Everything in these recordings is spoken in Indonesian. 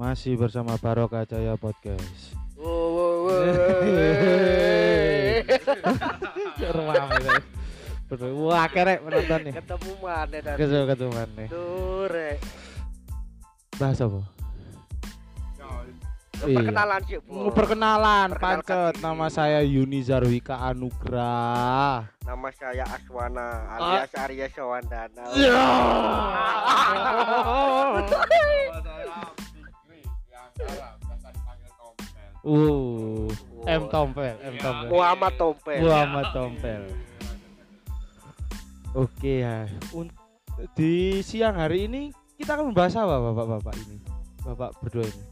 Masih bersama Barokah Jaya Podcast. Wow, wow, wow. Bener. Wah, kerek penonton nih. Ketemu mana dan Kesel ketemuan nih. Dure. Bahas apa? Iya. Perkenalan sih, Bu. Perkenalan, Perkenalkan pancet. Nama saya Yuni Zarwika Anugrah. Nama saya Aswana alias Arya Sawandana. Ya. Uh, M Tompel, M Tompel. Muhammad Tompel. Muhammad Tompel. Oke ya. Di siang hari ini kita akan membahas apa bapak-bapak ini? Bapak berdua ini.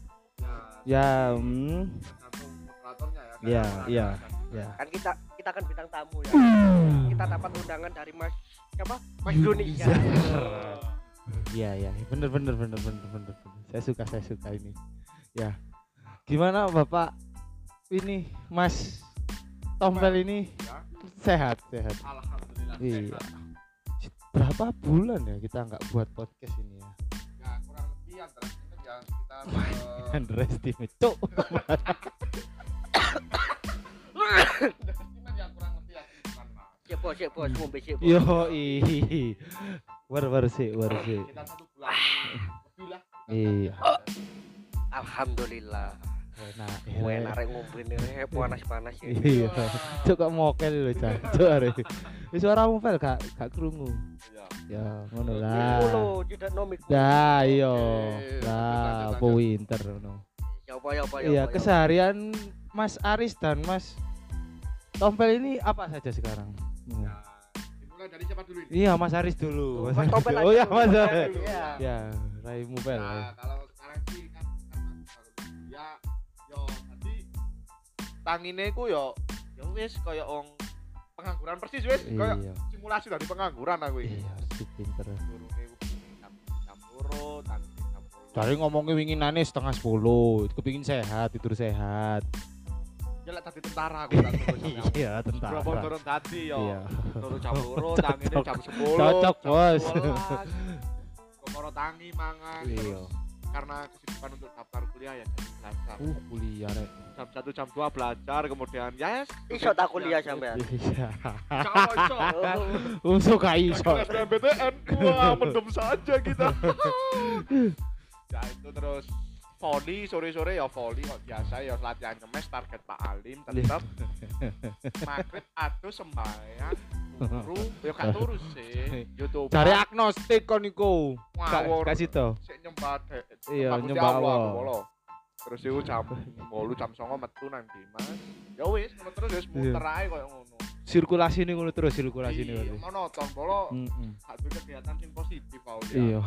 Ya, hmm, ya, ya, ya. Kan kita kita kan bintang tamu ya. Hmm. Kita dapat undangan dari Mas siapa? Mas Yuni. Ya. Iya, ya, bener, bener, bener, bener, bener. Saya suka, saya suka ini. Ya, gimana bapak ini, Mas Tompel ini sehat, sehat. Alhamdulillah. Iya. Berapa bulan ya kita nggak buat podcast ini ya? Ya kurang lebih antara itu ya kita eh, Underestimate. Underestimate ya ya lah. Sik bos, sik bos, ngombe bos. Yo ih. War war sih, war sih. Kita satu bulan lebih lah. Iya. Alhamdulillah. Nah, Gue narek ngombe nih panas-panas ya. Iya. Cuk kok mokel lho, Cuk. are. Wis suaramu fel gak gak krungu. Iya. Ya, ngono lah. tidak nomik. Dah, iya. Lah, winter ngono. Ya apa ya ya. Iya, ya. keseharian Mas Aris dan Mas Tompel ini apa saja sekarang? Ya, dimulai dari siapa dulu ini? Iya, Mas Aris dulu. Mas Tompel Oh iya, dulu, Mas. Iya. Ya, Raimu Pel. Nah, kalau tangine ku yo yo wis kaya wong pengangguran persis wis kaya Iya. simulasi dari pengangguran aku iki. Iya, si pinter. Turune ku loro. Cari ngomongnya winginane setengah sepuluh, kepingin sehat, tidur sehat. Ya lek tadi tentara aku. Iya, tentara. Berapa turun tadi yo. Iya. Turun jam loro, tangine jam 10. Cocok, Bos. 12. Kemoro tangi mangan. Iya. Terus karena kesibukan untuk daftar kuliah ya jadi belajar. Uh, kuliah rek. Jam 1 jam 2 belajar kemudian ya yes, Iso tak kuliah sampean. Iya. Kalau iso. Usuk gak iso. SBMPTN, wah mendem saja kita. ya itu terus volley sore-sore ya volley kok biasa ya latihan ngemes target Pak Alim tetap maghrib atau sembahyang turu ya gak turu sih YouTube Cari agnostik kon iku. Gak ngawur kasih to. sik nyembah Iya, nyembah Allah, terus itu jam 8 jam 9 metu nang Dimas ya wis ngono terus wis Iya. muter ae koyo ngono Sirkulasi ini ngono terus sirkulasi ini. Iya, monoton bolo Mm-mm. gak kegiatan sing positif ya Iya.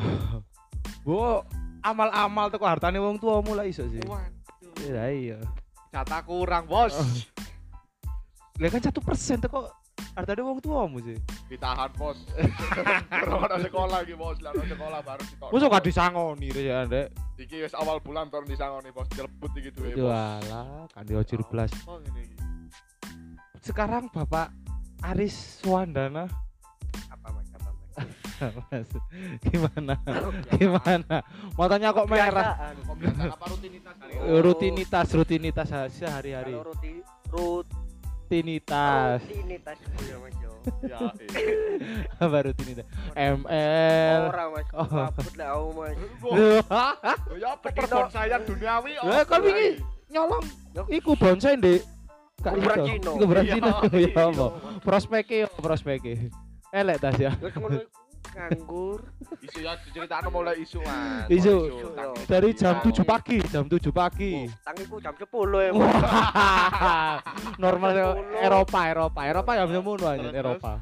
Bu, amal-amal teko hartane wong tua mulai iso sih. waduh Iya, iya. jatah kurang bos Oh. Lah kan satu persen teko hartane wong tuamu sih. ditahan bos Terus ada sekolah lagi bos lah ada sekolah baru di Mosok gak disangoni rek ya, Ndek. iki wis awal bulan turun disangoni bos dilebut iki duwe bos Walah, kan diocir blas. oh ngene iki Sekarang Bapak Aris Swandana Apa Mas? Apa Mas? Gimana? Gimana? Matanya kok merah? Kok biasa apa rutinitas. Rutinitas, rutinitas sehari-hari. Kalau ruti rut Rutinitas. rutinitas ya Mas yo. ya iya. Apa rutinitas? ML. Ora Mas. Oh. Kabut lah aku Mas. Ya apa perbonsaian duniawi oh, Lah, kan wingi nyolong iku bonsai ndek Kak. Cina. Kuburan Iya, Cina. iya. Ya apa? Prospeknya ya prospeknya. Elek tas ya. Ngono iku nganggur. isu ya diceritakno mulai isu mas Isu. tangki Dari jam iya. 7 pagi, jam 7 pagi. Tangiku jam 10 ya. Normal Sepuluh. Eropa, Eropa. Eropa ya ngono aja Eropa.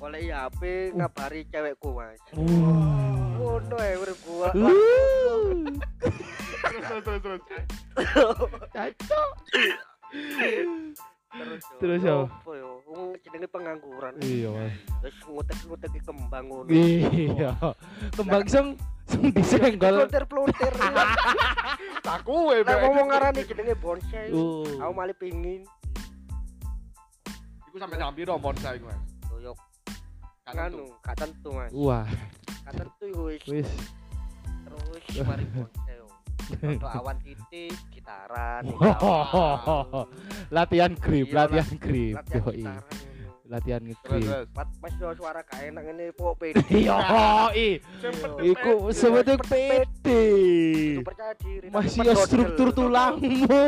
Oleh HP ngabari cewekku Mas. Uh. Ngono ya urip gua. Uh. terus terus terus Cacok. Terus Terus yo, apa yo? Wong jenenge pengangguran. Iya, Mas. Terus ngutek-ngutek kembang ngono. Iya. Kembang sing sing disenggol. Plonter-plonter. tak kuwe Nek ngomong ngarani jenenge bonsai. Uh. Aku malah pengin iku sampe jam piro bonsai iku mas yo nganu, gak tentu Mas. Wah, Gak tentu iku wis wis terus mari bonsai. Untuk awan titik, gitaran. latihan grip, Iya, latihan grip. Latihan ngono. Latihan terus. Pat Mas yo suara gak enak ngene pok pede. Iya, i. Iku sebetulnya pede. Percaya diri. tapi Masih ya struktur tulangmu.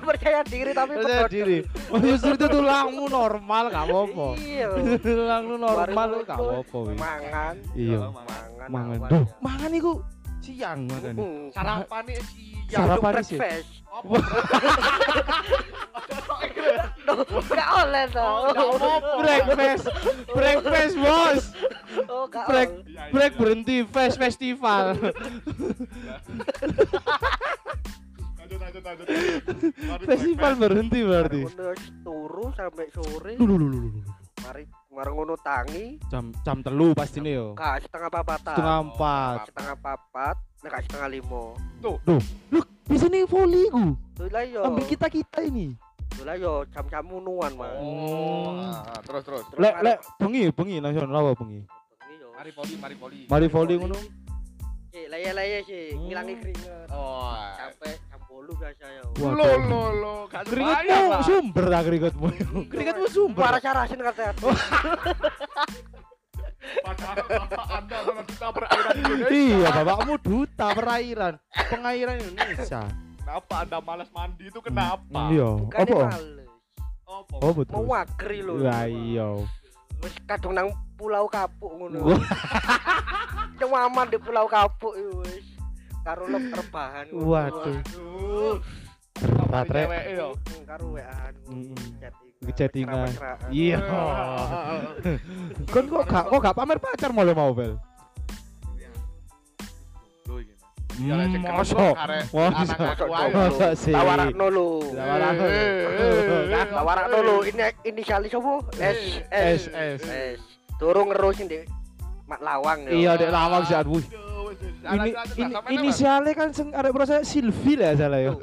percaya diri tapi Percaya diri. Masih struktur tulangmu normal gak apa-apa. Iya. Tulangmu normal gak itu apa-apa. Mangan. Iya. Mangan. Mangan. Duh, ya. mangan iku siang makan. Sarapan nih siang. Sarapan. Apa? Gak oleh toh. Breakfast, breakfast bos. Oh, Break. Iya, iya, break iya. berhenti, fest festival. Lanjut lanjut lanjut. Mari Festival berhenti berarti. Mari ngono turu sampai sore. Mari mari ngono tangi. Jam jam telu pasti nih yo. Kak setengah papatan. Setengah empat. Setengah papat. Nek gak setengah limo. Duh, lu bisa nih volley ku. Tuh lah yo. Ambil kita kita ini. Tuh lah yo jam-jam munuan mas. Oh, ah, ah, terus terus. Terus Lek lek bengi bengi nasional apa bengi. bengi yo. Mari poli, mari poli. Mari volley ngono. Cik, laya-laya sih, Hmm. ngilangi keringet. Oh. Sampai 10 biasa yo. Waduh. Lo lo lo, gak Keringetmu sumber lah keringetmu. Keringetmu sumber. Parah sarasin kata. Padahal bapak Anda adalah duta perairan Indonesia. Iya, bapakmu duta perairan, pengairan Indonesia. Kenapa Anda malas mandi itu kenapa? Iya. Apa? Apa? Oh betul. Mau wakri lho. Lah iya. Wis kadung nang Pulau Kapuk ngono. Wah. Cuma aman di Pulau Kapuk wis. Karo rebahan. ngono. Waduh. Aduh. Berat rek. Karo. Mm-mm. Chattingan. Iya. Kon kok gak kok gak pamer pacar mulai mau bel. Ya, Hmm, Masa? ae. Masa sih? Tawarakno lho. Tawarakno. Eh, eh, eh. Ini inisialis apa? S S S. Durung ngerusin di Mak Lawang yo. Iya dek lawang sih aduh. Ini ini inisialnya kan sing arek proses Silvi lah salah yo.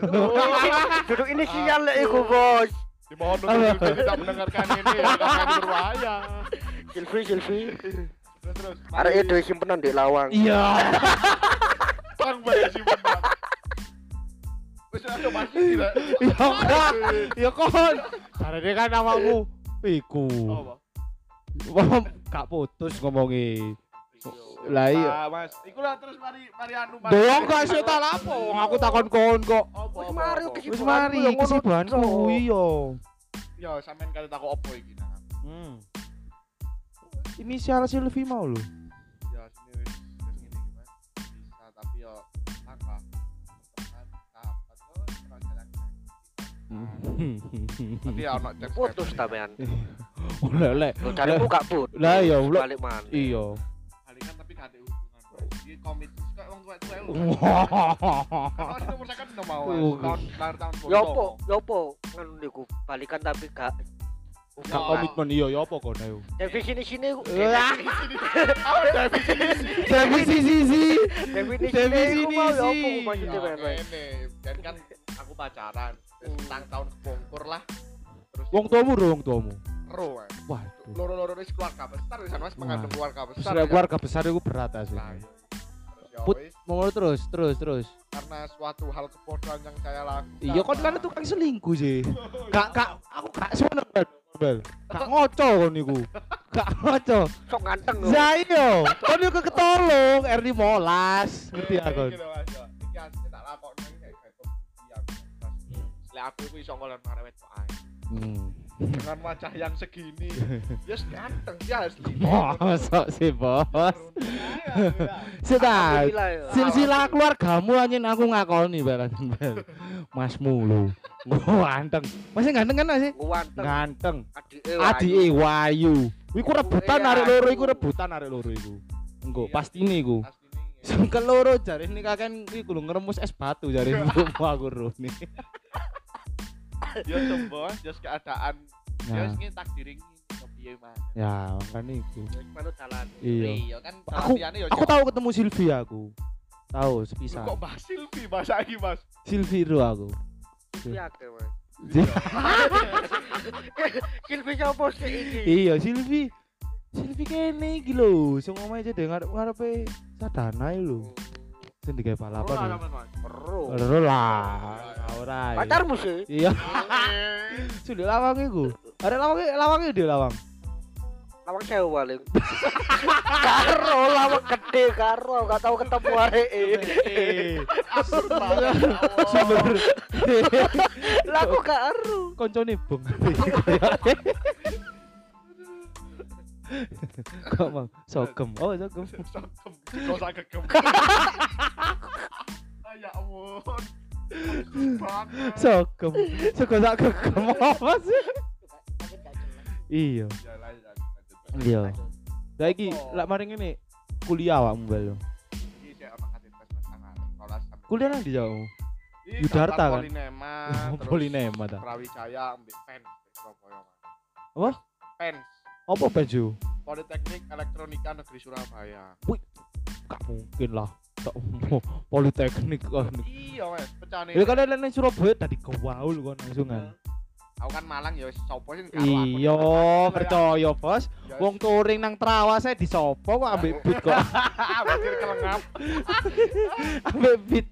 Duduk inisial lek iku, Bos. Dimohon untuk tidak mendengarkan ini ya, karena ini berbahaya. Silvi, Silvi. Terus terus. Arek itu simpenan di Lawang. Iya. Bang banyak sih benar. Wis ayo masih tidak. Ya. Ya kon. Karena kan namamu iku. Apa? Wah, gak putus ngomongi. Lah iya. Ah, Mas. Iku lah terus mari mari anu Mas. Doang gak sih tak lapo. Aku takon kon kok. Wis mari Wis mari kesibukanku iya. Ya sampean kate takok opo iki nah. Hmm. Inisial Silvi mau lho. Ya sini wis wis ngene iki Mas. Bisa tapi yo langkah. Nanti ya ono cek. Putus sampean. Oleh oleh. Lo carimu gak put. Lah ya ulah. Balik mana? Iya. Gak ada hubungan. Mas. Iki komit lu. Kalau nomor saya kan udah mau Oh. tahun lahir tahun Yo apa? Yo apa? Ngono niku balikan tapi gak Gak Ya. komitmen iya ya apa kon ayo. definisi sini definisi. Definisi sih. definisi Definisi sini yo sih. maksudnya Ya, dan kan aku pacaran Hmm. tentang tahun kebongkur lah terus Wong tuamu wong tuamu. Ro Mas. Waduh. loro-loro wis keluarga besar wis mas mengandung keluarga besar Sudah ya. keluarga besar itu berat asli. iya. terus ya Put- wis, Mau terus, terus, terus. karena suatu hal kebodohan yang saya lakukan Iya kon kan tukang selingkuh sih. Gak gak aku gak seneng Bel. Gak ngoco kon niku. Gak ngoco. Sok ganteng. Zayo, kon yo ketolong R15. Ngerti ya kon. Iki ya. iki asli tak lakokno iki kayak Mas. Lek aku iso ngolon ae. Hmm. Dengan wajah yang segini yes ganteng ya asli Mosok sih, Bos. Sudah. Alhamdulillah, yo. Silsilah keluargamu anjing aku ngakoni. Bel. Masmu lho. Ganteng. Masih ganteng kan masih? Ganteng. Ganteng. Adike Adike Wayu. Iku rebutan Iya, arek loro iku rebutan arek loro iku. Engko Iya. pasti ini iku. Sing keloro jare ini kakek iku lho ngeremus es batu jare aku runi. Ya coba just keadaan ya Ya, wis ngene takdir iki piye man ya kan iku. Manut jalan. Iya. iya kan Aku- ya Aku tahu ketemu Silvi aku. Tahu sepisah. kok Mbak Silvi bahasa iki Mas Silvi ro aku. Silvi akeh, Mas. Iya. Silvi sapa sih iki? Iya Silvi. Silvi kene iki lho, sing omahe cedek ngarep ngarepe sadana lho. Sing digawe balapan. Ora. Ora lah. Ora. ya. Pacarmu sih. Iya. Sudah lawang iku. Ada lawang lawangnya di lawang. Lawang sewu paling. Karo lawang gede karo, gak tahu ketemu areke. Sumber. Lah aku gak aru. Koncone bong. Kok mang sokem. Oh, sokem. Sokem. Kok sak kekem. Ah, ya ampun. Sokem. Sokem tak kekem apa sih? Iya. Ya, ya, iya. Lagi lak maring ini kuliah awakmu balo. Kuliah nang di Jawa. Yudharta kan. Polinema, Polinema ta. Brawijaya ambek Pen Apa? Pen apa baju? Politeknik Elektronika Negeri Surabaya. Gak mungkin lah. Tak politeknik kan. Iya, Mas, pecane. Ya kan nang Surabaya tadi kewaul kon langsungan. Aku kan Malang ya sopo aku. Iya, percaya, Bos. Ya, Wong touring nang Trawa saya disopo kok ambek beat kok. Mikir kelengap. ambek beat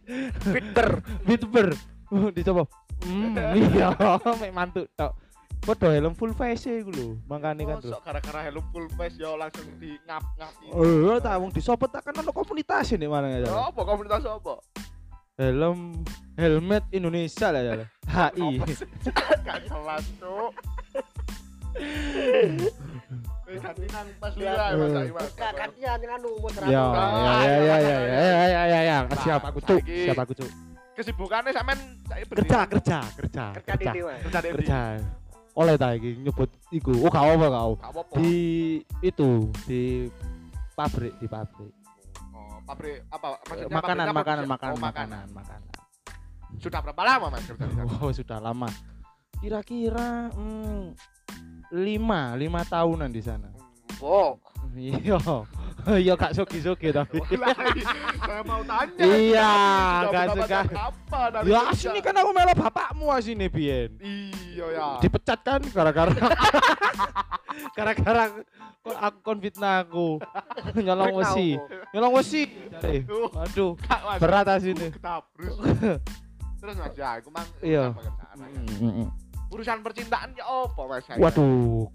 beat ber. Oh, dicoba. Hmm, iya, mek mantuk tok. Podo helm full face e iku lho, mangkane kan terus. gara-gara helm full face ya langsung di ngap ngapi. Oh, iya, tak wong disopet tak kan ono komunitas ini mana ya, ya. ya. Apa komunitas apa? Helm helmet Indonesia lah ya. ya. HI. Gak kelas iya. tuh. Iya, ya, ya, ya, ya, ya, ya, ya, ya, siap aku cuk, siap aku cuk. Kesibukannya sampean kerja, kerja, kerja, kerja, kerja, kerja, oleh ta iki nyebut iku. Oh, gak apa apa-apa. Di itu di pabrik, di pabrik. Oh, pabrik apa? Maksudnya Makanan, pabriknya makanan, produksi- makanan, oh, makanan, makanan. Sudah berapa lama Mas kerja di sana? Oh, sudah lama. Kira-kira hmm, lima, lima tahunan di sana. Bok. Iya, iya gak sogi-sogi tapi. Mulai, saya mau tanya. Iya, gak suka. Apa dari Ya sini kan aku melo bapakmu asine biyen. Iya ya. Dipecat kan gara-gara gara-gara kok aku kon fitnah aku. Nyolong wesi. Nyolong wesi. Aduh. Kak, berat asine. Ketabrus. Terus Mas ya, aku mang Iya. urusan aja. Mm, mm, mm. Urusan percintaan ya apa Mas? saya? Waduh.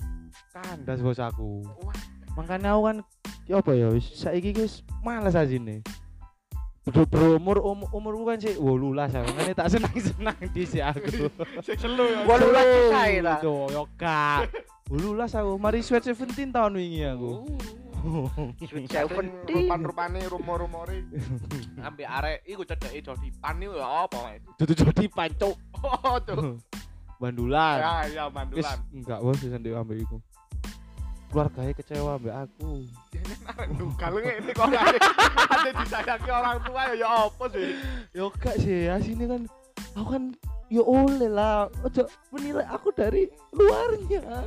Kandas bos aku. Wah. Makanya aku kan ya apa ya wis saiki wis males asine. Bro, bro umur um, umurku kan sih 18 ya. Makanya tak senang-senang di si aku. Ya. Gua lulas selesai lah. Yo kak. 18 aku mari sweat 17 tahun wingi aku. Rupan-rupane rumor-rumore ambek arek iku cedeki Jodipan iku ya apa? Dudu jodi pancuk. Oh, tuh. Bandulan. Ya, ya Wis mandulan. enggak bos wis ndek ambek iku. Keluarganya kecewa ambek aku. Kalau ini kok ada ada disayangi orang tua ya ya apa sih? Yo gak sih, asine kan aku kan yo oleh lah. Ojo menilai aku dari luarnya.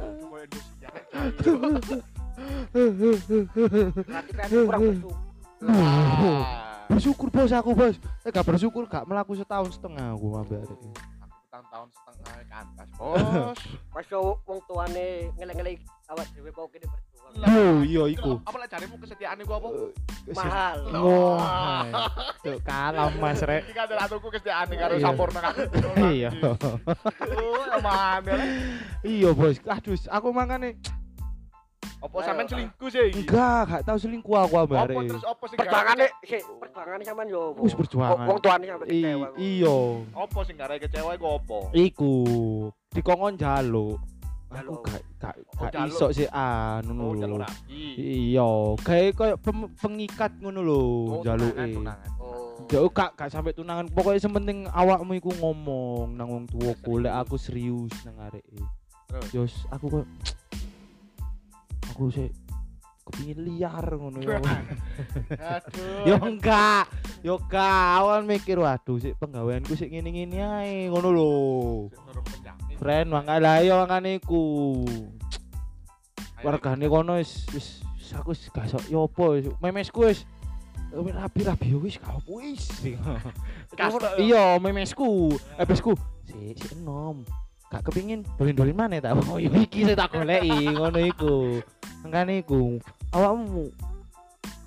Kurang bersyukur. Bersyukur bos aku bos. Eh gak bersyukur gak melaku setahun setengah aku ambek petang tahun setengah ke atas bos. Masya wong tuane ngeleng-ngeleng awak dewe mau gini berdua. Oh iya iku. apa lah carimu kesetiaannya gua apa? Eh, Mahal. Wah tuh kalah mas rek. Ini kan kesetiaan kesetiaannya karo iya. sampurna kan iya. Iya bos. Aduh aku makanya apa sampean selingkuh sih enggak, gak tahu selingkuh aku Apa arek. terus apa sih? Perjuangane sik, perjuangane sampean yo. Wis perjuangan. Wong tuane sampe I- kecewa. Iya. Apa sing gara kecewa iku apa? Iku dikongkon jaluk. Aku gak gak Oh, gak iso sih anu Oh, lho. lagi. Iya, kayak kayak pengikat ngono lho jaluke. Oh. Jauh gak gak sampai tunangan. Pokoknya sementing awakmu iku ngomong nang wong tuaku lek aku serius nang areke. Terus? Aku kok aku sih kepingin liar ngono ya. Aduh. Yo enggak, yo kawan mikir waduh sik penggaweanku sik ngene-ngene ae ngono lho. Friend mangga lah yo mangane iku. Wargane kono wis wis aku wis gak sok yo apa wis memesku wis eh, rapi-rapi yo wis gak apa wis. Iya, memesku, ebesku. Sik sik enom. Gak kepingin dolin-dolin mana ta? Oh iya iki sing tak goleki ngono iku. Mangkane iku awakmu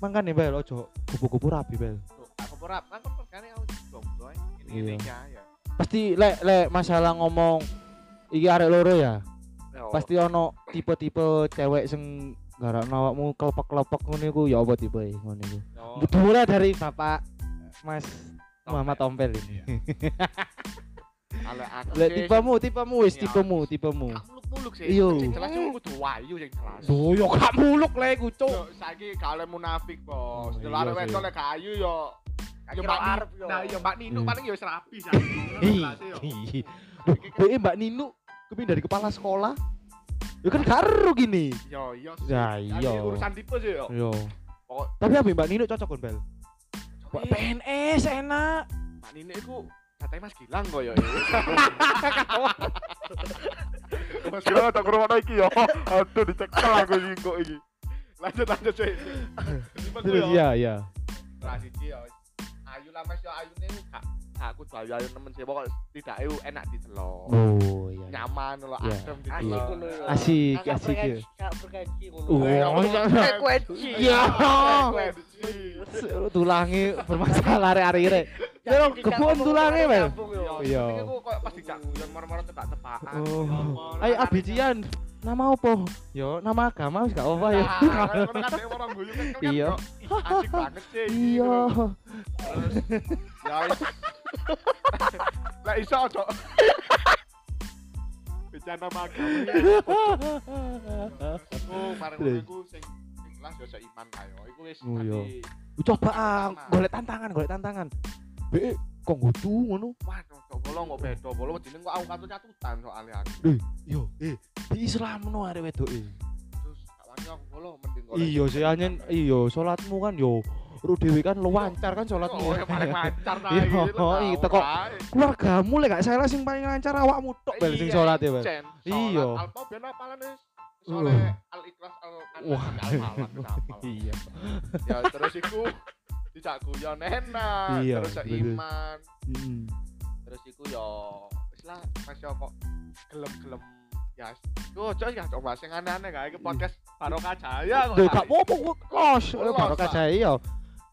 mangkane bel ojo kupu-kupu rapi bel. Aku ora kan kan regane aku jomblo. Iya. Ini ya ya. Pasti lek lek masalah ngomong iki arek loro ya. Pasti ono tipe-tipe cewek sing garak awakmu kelepek-kelepek ngono iku ya apa tipe ngono iku. Dimulai dari Bapak Mas Muhammad Tompel ini. Kalau aku Lek sih, tipemu, tipemu wis Iya. tipemu, tipemu. gak muluk-muluk sih. Iya. Sing jelas aku kudu wayu sing jelas. Duh, yo gak muluk lek iku, Cuk. Yo saiki gak oleh munafik, Oh, Bos. iya Delok arek sih. wedok lek gak ayu yo yo Mbak arep yo. Nah, yo Mbak Nino Hmm. paling yo wis rapi saiki. Yo. Ih. Duh, Mbak Ninu kepin dari kepala sekolah. Ya kan karo gini. Yo yo. Ya, iya. Urusan tipe sih yo. Yo. Tapi ambek Mbak Ninu cocok kon, Bel. PNS enak. Mbak Nino iku katanya Mas Gilang kok yo. Mas Gilang tak kurang iki yo. Aduh dicekel aku iki kok iki. Lanjut lanjut Terus yo. iya, iya. Lah siji yo. Ayu lah Mas yo ayune gak aku ayu ayu nemen sih pokok tidak ayu enak didelok. Oh, iya. Nyaman Iya. Asik didelok. ngono yo. Asik, Kakak asik, frekuensi- ya. ngono. Oh, Eh, iya. Iya. Frekuensi. Tulangi bermasalah arek-arek. Yo, Jadi kebun dicambung tulangnya, kemarin Bel. nyambung, yo. Iya. Aku kok pas dijak guyon moro-moro tebak-tebakan. Ya Ayo lah, Abician. Nama apa? Yo, nama agama wis gak apa ya. Nah, kan kan kan Iya. asik banget sih Iya. ya wis. Lah iso ojo. Bicara ya. Oh, bareng iku sing kelas yo seiman kae. Iku wis Oh, iya. tadi. Coba ah, golek tantangan, golek tantangan. Be, kok ngudu ngono? Wah, kok bolong kok beda. Bolong jeneng kok aku katu catutan soalnya aku. Yo, eh, di Islam no arek wedok Iya sih anyen iya salatmu kan yo ru dhewe kan lancar kan salatmu. Oh, yang paling lancar ta Iya, lho, iya, teko-. Keluargamu lek gak salah sing paling lancar awakmu tok bel sing Iya, salat ya, Bel. Iya. Sholat Alfa ben apalan wis. Soale al ikhlas al Iya. Ya terus iku dijak guyon enak, Iya, terus betul. seiman, Heeh. terus iku yo wis lah Mas yo kok gelem-gelem ya Tuh, coy ya coba sing aneh-aneh gak iki podcast Barokah Jaya kok. Lho gak apa-apa kok kos, kaca iya.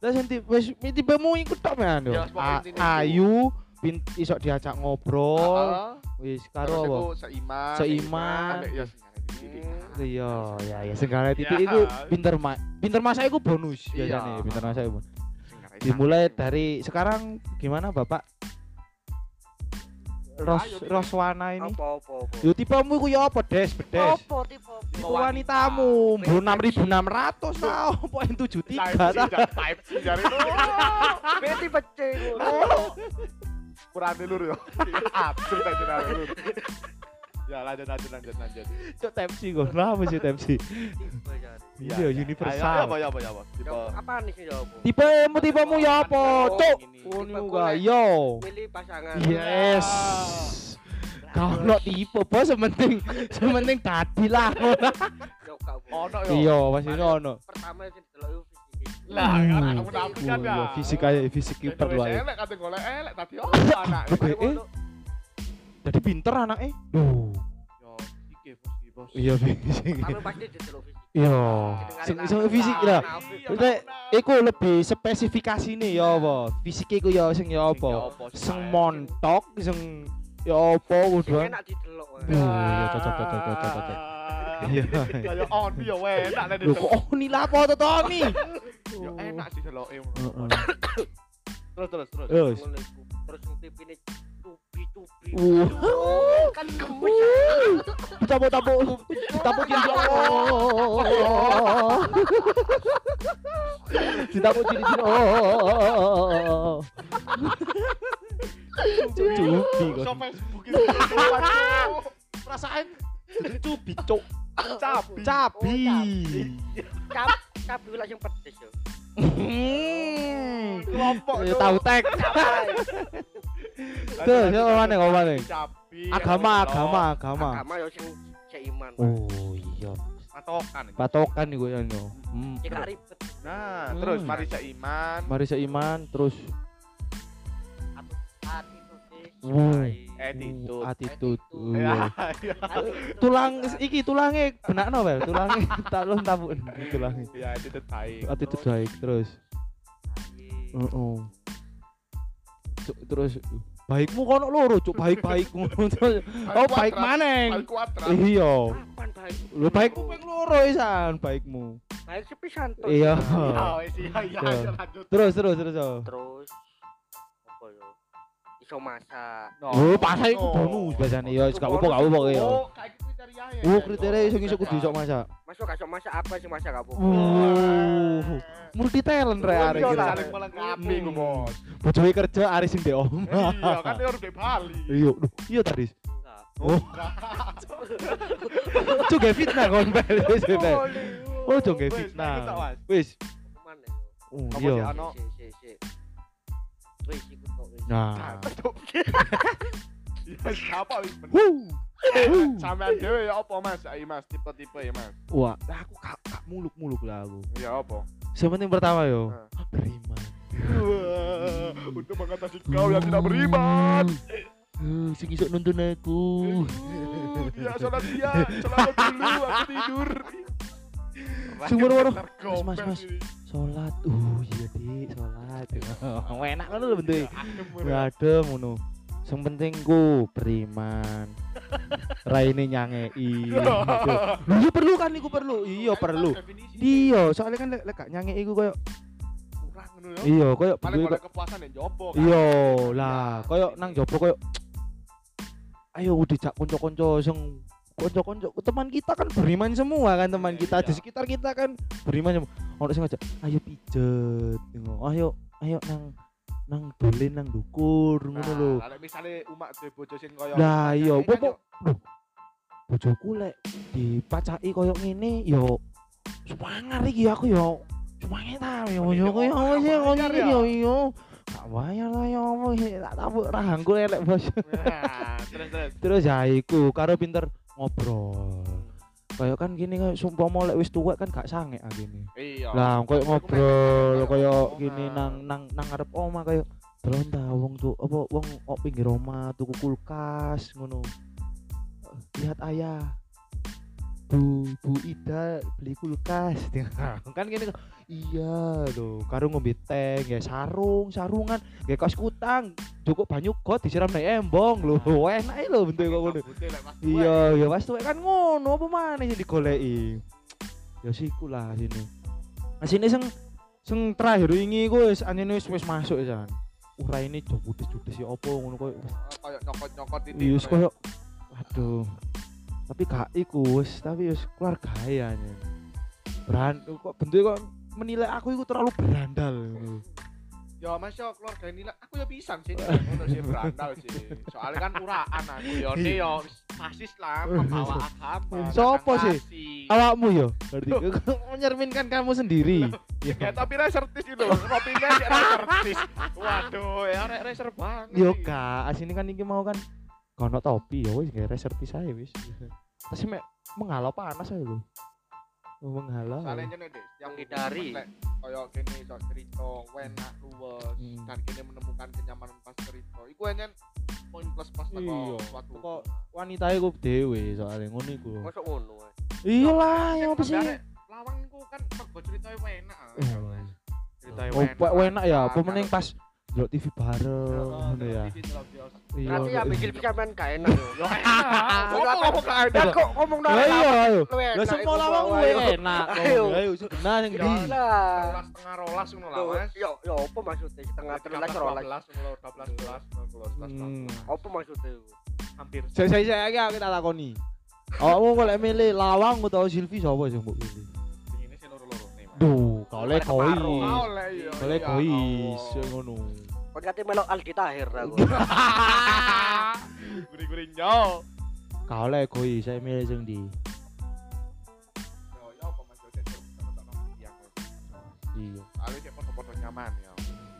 Terus yang tipe wis tipemu iku tok men yo. Ya. Ayu pin iso diajak ngobrol. Wis karo apa? seiman. Seiman. ya sing arep dididik. Iya, ya ya segala titik Ya. iku pinter ma pinter masak iku bonus Iya. biasanya, pinter. Sing arep Dimulai dari sekarang gimana Bapak? Ros. Roswana ini. Apa apa apa. Yo tipemu iku ya apa, Des? Bedes. Apa tipe? Tipe wanitamu, mbok 6600 ta opo yang 73 ta? Type C jare lu. Be tipe C ngono. Kurang lur yo. Absurd aja lur. Ya lanjut lanjut lanjut lanjut. Cok Tepsi kok. Lah apa sih Tepsi? Tipe jare. Iya, universal. apa ya apa ya apa. Tipe Apa nih sih yo apa? Tipemu tipemu ya apa, Oh. Oh, Tipe juga golek. yo. Milih pasangan. Yes. Kalau tipe bos sementing sementing tadi lah. Ono yo. Iya, masih ono. Pertama sing delok yo fisik. Lah, Hmm. kan kamu nampik kan ya. Iya, fisik aja, fisik itu perlu aja. Elek kate golek elek tadi apa anak. Eh, eh. Jadi pinter. Duh. Bos iki, bos. Iya fisik. Didelok. Iya. Sing sing fisik Nah, lah. Iya, benar. iku lebih spesifikasi nih ya apa? Fisik iku ya sing ya apa? ya sing montok, sing ya apa kudu. enak didelok. Duh, iya cocok cocok cocok cocok. Iya. Kayak on yo enak nek oh ini lah apa to Tony? Yo enak sih deloke. Terus terus terus. Terus. Terus tubi-tubi. Uh. Kan tapuk gini oh. Ditapuk gini gini oh. Cubi kok. Perasaan cubi cuk. Cabi. Cabi. Cap cabe lah sing pedes yo. Hmm. Kelompok Ya tahu tek. Tuh, siapa mana kau mana? Cabi. Agama, ya, agama, agama. Agama yo sing seiman. Oh iya. Patokan. Patokan iku ya no. Hmm. Cek gak ribet. Nah, Hmm. terus mari seiman. Mari seiman terus. Wow. Attitude. attitude. Ya, Iya. ya. Tulang iki tulange benakno Bel, tulange tak lu tabuk tulange. Ya, attitude baik. Attitude baik terus. Heeh. Cuk, terus. Baikmu kono loro cuk baik-baik. Ngono terus oh baik maneng Baik iya. Baik? lu baikmu ping loro isan. Baikmu. Baik sepisan tuh. iya. Iya, wis, iya, iya, iya, terus terus terus oh. Terus. Apa yo? Iso masak. Oh pasai iku bonus biasane ya gak apa gak apa ya Oh, kayak gitu kriterianya. oh kriteria iso iso kudu iso masak Masuk kasih masak apa sih masak apa? uh multi talent rek Oh, arek iya iki saling melengkapi ku. Bos. bojoe kerja Aris sing ndek omah Iya, kan dia harus di Bali. iya iya tadi Enggak. oh cuk gak fitnah kon bel wis wis. oh cuk gak Wis, fitnah wis oh iya sih, Ano? Si si si. Wis wis. nah Iya, siapa wis bener. Sampean dhewe ya apa, Mas? Ayo, Mas, tipe-tipe ya, Mas. Wah, lah aku gak, gak muluk-muluk lah aku. Iya, apa? Yang penting pertama yo, Nah. beriman. Wah, untuk mengatasi kau yang tidak beriman. Uh, sing nuntun aku. Uh, Dia sholat dia, sholat dulu, aku tidur. Waro-waro. Tergombel Mas, mas. Salat. Uh, iya, Dik, salat. Oh, enak kan lho bentuk. Adem, Ya ada ngono. Sing penting ku beriman. Raine nyangei. Iya perlu kan iku perlu. Iya perlu. Definisi Iya, soalnya kan lek gak nyangei iku koyo kurang ngono ya. iya koyo Paling bentuke ada kepuasan yang jopo kan. Iya lah, koyo nang jopo koyo ayo dijak konco-konco sing konco-konco teman kita kan beriman semua kan teman Iya, kita di iya. sekitar kita kan beriman semua. Sing ngajak, ayo pijet, ngono. ayo ayo nang nang dolen nang dukur ngono lho. Nah, kalau misalnya umak duwe bojo sing koyo Lah iya, Kan popo yo- bojoku lek dipacaki koyo ngene yo semangat iki aku yo semangat ta yo yo koyo apa sih koyo bayar ngene ya? yo yo gak bayar lah yo apa tak tabuk rahangku elek bos Nah, terus terus. terus ya iku karo pinter ngobrol. Kayak kan gini kayak sumpah mau lek wis tuwek kan gak sange ah gini. Iya. lah kayak ngobrol kayak gini nang nang nang ngarep oma kayak Delon ta wong tuh apa wong ok pinggir oma tuku kulkas ngono. Lihat ayah Bu Bu Ida beli kulkas. Kan gini iya loh karo ngombe teh ya sarung sarungan ya kaos kutang cukup banyu got disiram naik embong lho enak lho bentuk kok ngono. Iya ya pas tuwek kan ngono apa maneh sing digoleki? Ya siku lah sini nah sini sing sing terakhir ini ku wis anjene wis wis masuk ya ura ini judes-judes ya apa ngono koyo. Tuwek, kayak nyokot-nyokot itu. iya wis koyo waduh tapi gak iku wis tapi wis keluarga ya anjen. beran kok bentuknya kok menilai aku itu terlalu berandal. Ya Mas yo keluarga ini aku ya pisan sih ngono sih berandal sih. Soalnya kan uraan aku yo ne yo fasis lah membawa agama. Sopo sih? awakmu yo berarti menyerminkan kamu sendiri Ya tapi resertis itu kopinya sih resertis. Waduh, ya re reser banget. Yo kak, asini kan iki mau kan kono topi ya wis kayak resertis aja wis. Terus mek menghalau panas aja lho. Oh, menghalau. Soalnya nyene deh, yang Menghindari. Kayak kene iso cerita, enak luwes, Hmm. dan kene menemukan kenyamanan pas cerita. Iku enyen poin plus plus teko Iya. suatu. Kok wanita iku dhewe soalnya ngono iku. Masuk ngono. eh. Iya lah, ya apa sih? Lawang ku kan mergo ceritanya enak. Ceritanya Oh, enak. ya, apa Kan, meneng pas delok TV bareng ngono ya. Iya. Berarti ya bikin sampean gak enak yo. Yo. Kok ngomong gak enak? kok ngomong Lah nang iya ayo. Lah iku, semua lawang Bawa, gue ayo. enak. Ayo. Ayo, sudah yang di. Lah. Rolas tengah rolas ngono lah, Yo, Mas. yo, yo, apa maksudnya? Setengah terulas rolas. 12 ngono, 12 belas, 12 Hmm. Apa maksudnya? hampir. Saya saya saya iki kita takoni. Awakmu kok lek milih lawang utawa Silvi sapa sing mbok pilih? Ini sih loro-loro nih, Mas. Duh, kau Separuh. kois. Kau le iya. Iya, kois Allah. ngono. Kok kate melok Aldi Tahir aku. Guri-guri nyo. Kau le kois, saya milih sing di. Yo, yo yo Iya. Soalnya sih foto-foto nyaman ya.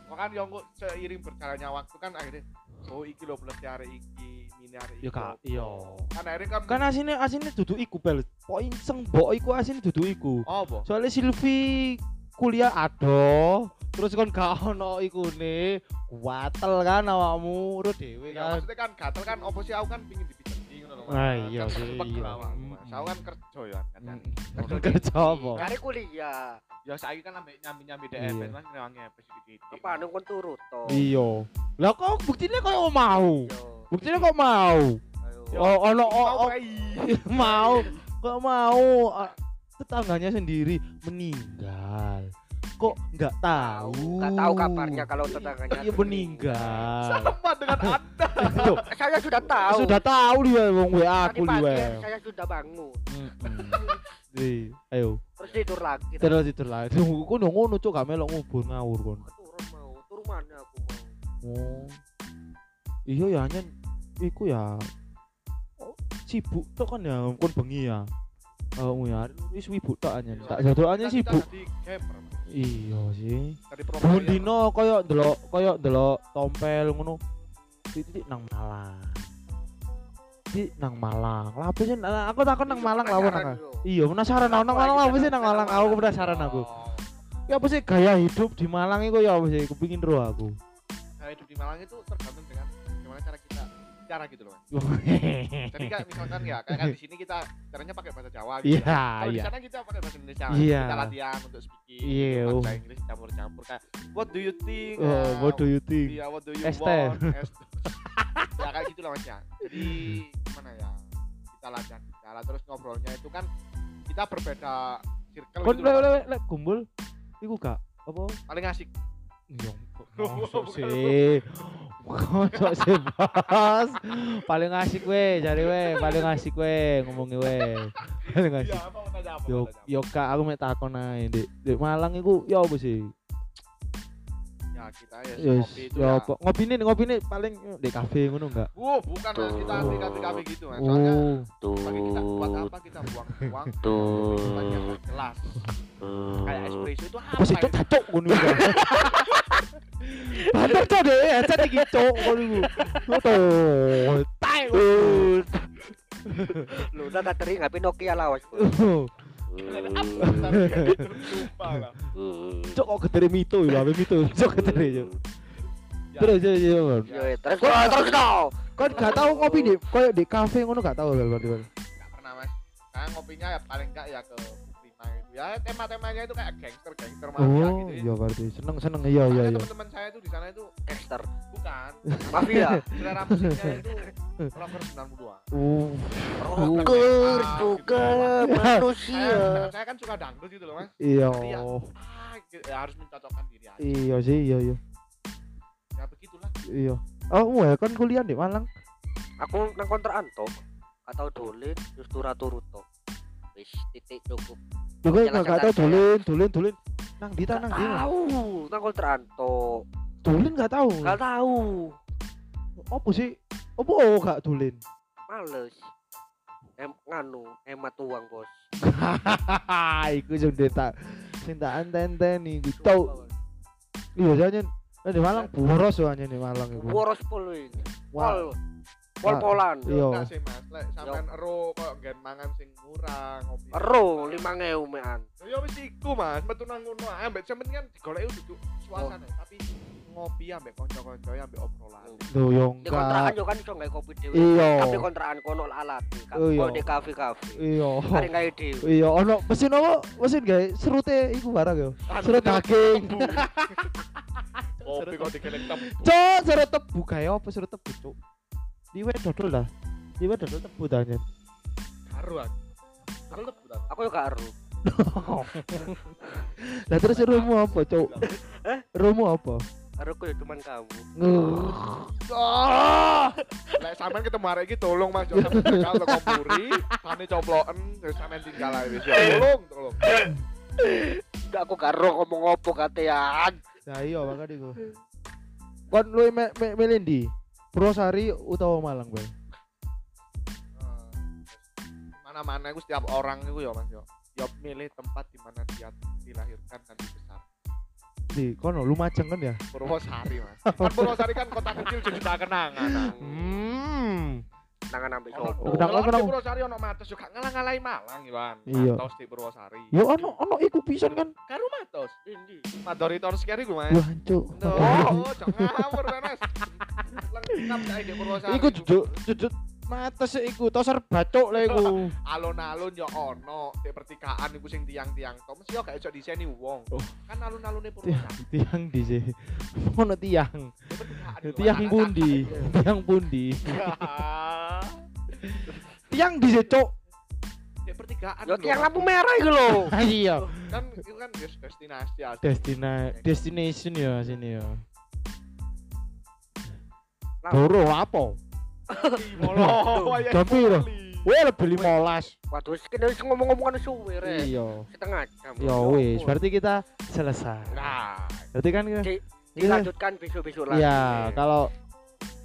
Makanya yang kok seiring berjalannya waktu kan akhirnya oh iki lho plus hari iki, mini hari iki. Ya kak, iya. Kan akhirnya kan Kan asine asine dudu iku bel. Poin seng mbok iku asine dudu iku. oh, apa? Soalnya Silvi kuliah ado, terus kan gak ono ikune, kuatel kan awakmu ro dhewe Ya kan. maksudnya kan gatel kan opo sih aku kan pingin dipijeti ngono lho. Ah, iya Kan sih, iya. Mas. Mm. Aku kan kerja ya kan. Mm. Kerja apa? Kari kuliah. Ya saiki kan ambek nyambi-nyambi Iya. DF kan ngewangi apa sedikit. Apa anu kon turut to? Iya. Lah kok buktinya kok mau? Yo. Buktinya kok mau? Ayo. Oh, ono oh, Mau oh, mau. Kok mau? Tetangganya sendiri meninggal. Kok nggak tahu? Enggak tahu kabarnya kalau tetangganya. Iya meninggal. Sama dengan Anda. Loh, Saya sudah tahu. sudah tahu dia wong WA aku di pagi WA. saya sudah bangun. Iya, ayo. Terus tidur lagi. Terus tidur lagi. Ku nang ngono cuk gak melok ngubur ngawur kon. Turun mau. Turun mana aku mau. Oh. Iya ya nyen iku ya oh, sibuk tok kan ya kon bengi ya. Oh ya wis tok anyen. Tak Kan kita sibuk. jadi gamer, Mas. Iya sih. Bun ya. dino koyo ndelok koyo ndelok tompel ngono. Titik nang Malang. Di nang Malang. Lah apa sih Nah, aku takon nang Malang Penasaran nang. Iya, penasaran nang nang Malang apa sih nang Malang aku penasaran aku. Oh. Ya apa sih gaya hidup di Malang itu ya apa sih kepingin ro aku. Nah, hidup di Malang itu tergantung dengan gimana cara cara gitu loh. Jadi kayak misalkan ya kayak kan di sini kita caranya pakai bahasa Jawa gitu. Iya, Kalau di iya. sana kita pakai bahasa Indonesia. Iya. Kita latihan untuk speaking. Iya, untuk oh. bahasa Inggris campur-campur kayak what do you think? Oh, Ah, what do you think? Iya, what do you want? Ya kayak gitu lah Mas ya. Jadi gimana ya? Kita latihan bicara terus ngobrolnya itu kan kita berbeda circle Kon gitu le loh, le Mas. le kumpul iku gak apa? paling asik. Yo, Bukan. Masuk sih. Bos. Paling asik we, cari we, paling asik we ngomongi we. Paling asik. Iya, apa mau tanya apa? Yo mau tanya apa? yo kak aku mek takon ae di, di Malang iku yo apa sih? Ya kita ya Yo ngopi itu yo ya. apa? Ngopine ngopine paling di kafe ngono enggak? Wow, bukan mas, kita Tuh. anti anti kami gitu mas. Soalnya Oh. bagi kita buat apa kita buang uang Tuh. banyak jelas. Kayak espresso itu apa? Apa sih cok itu? cok ngono iku. Banter cok deh, aja iki cok ngono iku. Tuh. Tai. Lu udah tadi ngapain Nokia lawas. Cok kok getere mito lho, ape mito. Cok cok. Ya, Terus ya ya. Yo terus terus terus no. Kon gak tau ngopi di koyo di kafe ngono gak tau lho berarti. Nggak pernah mas. Karena ngopinya ya paling enggak ya ke. Ya tema-temanya itu kayak gangster gangster mafia Oh, gitu. ya. iya berarti seneng seneng iya iya iya. Teman-teman saya itu di sana itu Gangster. bukan. Mafia. Selera musiknya itu rocker 92. Oh. Buker, buker manusia. Saya, saya kan suka dangdut gitu loh mas. Iya. Iya. Ah, gitu. ya harus mencocokkan diri aja. Iya sih, iya iya. Ya begitulah. Iya. Oh, ya kan kuliah di Malang. Aku nang kontrakan to. Atau dolen terus turu to. Wis titik cukup. Juga Jelas gak tau jelas dolen, dolen, dolen. Nang di nang di. Tahu, nang kontrakan to. Dolen gak tau. Gak tahu. Apa sih? Apa oh gak dolen? Males. Em nganu, hemat uang, Bos. Iku sing tak sing tak anteni iku tau. Iya jangan di Malang boros soalnya di Malang iku. Boros pol wis. Wah. Pol. Pol-polan. Iya. Enggak sih mas, lek sampean ero kok nggen mangan sing murah ngopi. Ero 5000 mean. Ya wis iku mas, metu nang ngono ae ambek sampean kan digoleki duduk suasana tapi ngopi ambek kanca-kanca ambek obrolan. Tuh yo Di kontrakan enggak. yo kan iso gawe kopi dhewe. Iya. Tapi kontrakan kono alat. Oh, iya. Kok di kafe-kafe. Iya. Kare gawe dhewe. Iya, ono mesin apa? Mesin gawe serute iku barang yo. Serut daging. Kopi kok digelek tebu. Cok, serut tebu kae apa serut tebu, Cuk? Diwe dodol lah. Diwe dodol tebu tanya. Karo aku. Karo tebu ta. Aku yo gak ero. Lah terus rumu apa, Cuk? Eh? Rumu apa? Ero ku yo cuman kamu. Ah! Lek sampean ketemu arek iki tolong Mas, jangan tinggal teko mburi, pane coploken terus sampean tinggal ae wis ya. Tolong, tolong. Udah aku gak ero ngomong opo katean. Nah iya makanya iku. Kon lu me, me, melendi? Purwosari utawa Malang, Bang? Mana-mana itu setiap orang itu ya Mas yo. Yo milih tempat di mana dia dilahirkan dan dibesar. Di kono Lumajang kan ya? Purwosari Mas. Kan Purwosari kan kota kecil jadi tak kenangan. Hmm. Nangan ambek Ono sopo. Udah, kalau kenapa? di Purwosari ono Matos juga ngalah-ngalahi Malang Iwan. Iya. Matos di Purwosari. Yo ono ono iku pisan kan. Karo Matos. Indi. Madori sekian iku Mas. Wah, Cuk. Oh, jangan ngawur Mas. Iku jujur jujur Mates iku toser bacok lah iku. alun-alun ya ono di pertigaan iku sing tiang-tiang to mesti yo gak iso diseni wong Oh. kan alun-alune Tiang, Purwokerto tiang di sini. Ono tiang. Tiang pundi? Tiang pundi? iku. Tiang di cok. di pertigaan Yo lho, tiang lampu merah iku lho. Iya. kan itu kan ya destinasi asli. Destina destination ya sini ya. Doro apa? Molo, ya piro? sekali. Weh lebih limolas. Waduh, kene wis ngomong-ngomongan suwe rek. Iya. Setengah jam. Ya wis, berarti kita selesai. Nah, Berarti kan kita Di- dilanjutkan besok-besok lagi. Iya, kalau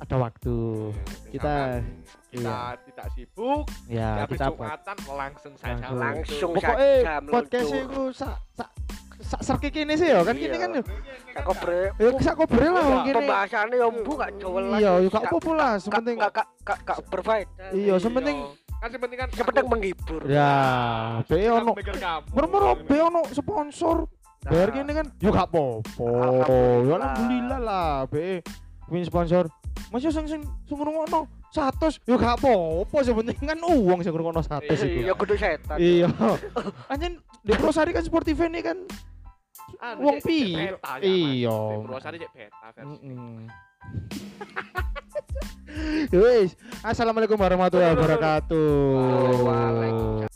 ada waktu kita kita iya. tidak sibuk, ya kita apa? Jumatan langsung saja Langsung. Langsung Pokoknya saja podcast meluncur. iku sak sak sak serki kene sih ya kan Iya. kini kan yo. Kakak bre. Ya sak kobre lah wong kene. Pembahasannya yo mbu gak jauh lah. Iya, yo gak apa-apa lah, Gak sepenting gak gak gak gak berfaedah. iya, sepenting kan sepenting kan Yang penting aku- menghibur. ya be aku ono murmur be ono sponsor. Nah, Bayar kene kan yo gak apa-apa. Yo alhamdulillah lah be win sponsor. Mas yo sing sing sing ngrungokno 100 yo gak apa-apa sepenting kan uang sing ngrungokno 100 iku. Iya kudu setan. Iya. Anjen di Prosari kan sportif ini kan Anu, Wong pi. ya. Iya. Purwosari cek beta versi. Wis, assalamualaikum warahmatullahi wabarakatuh. Waalaikumsalam.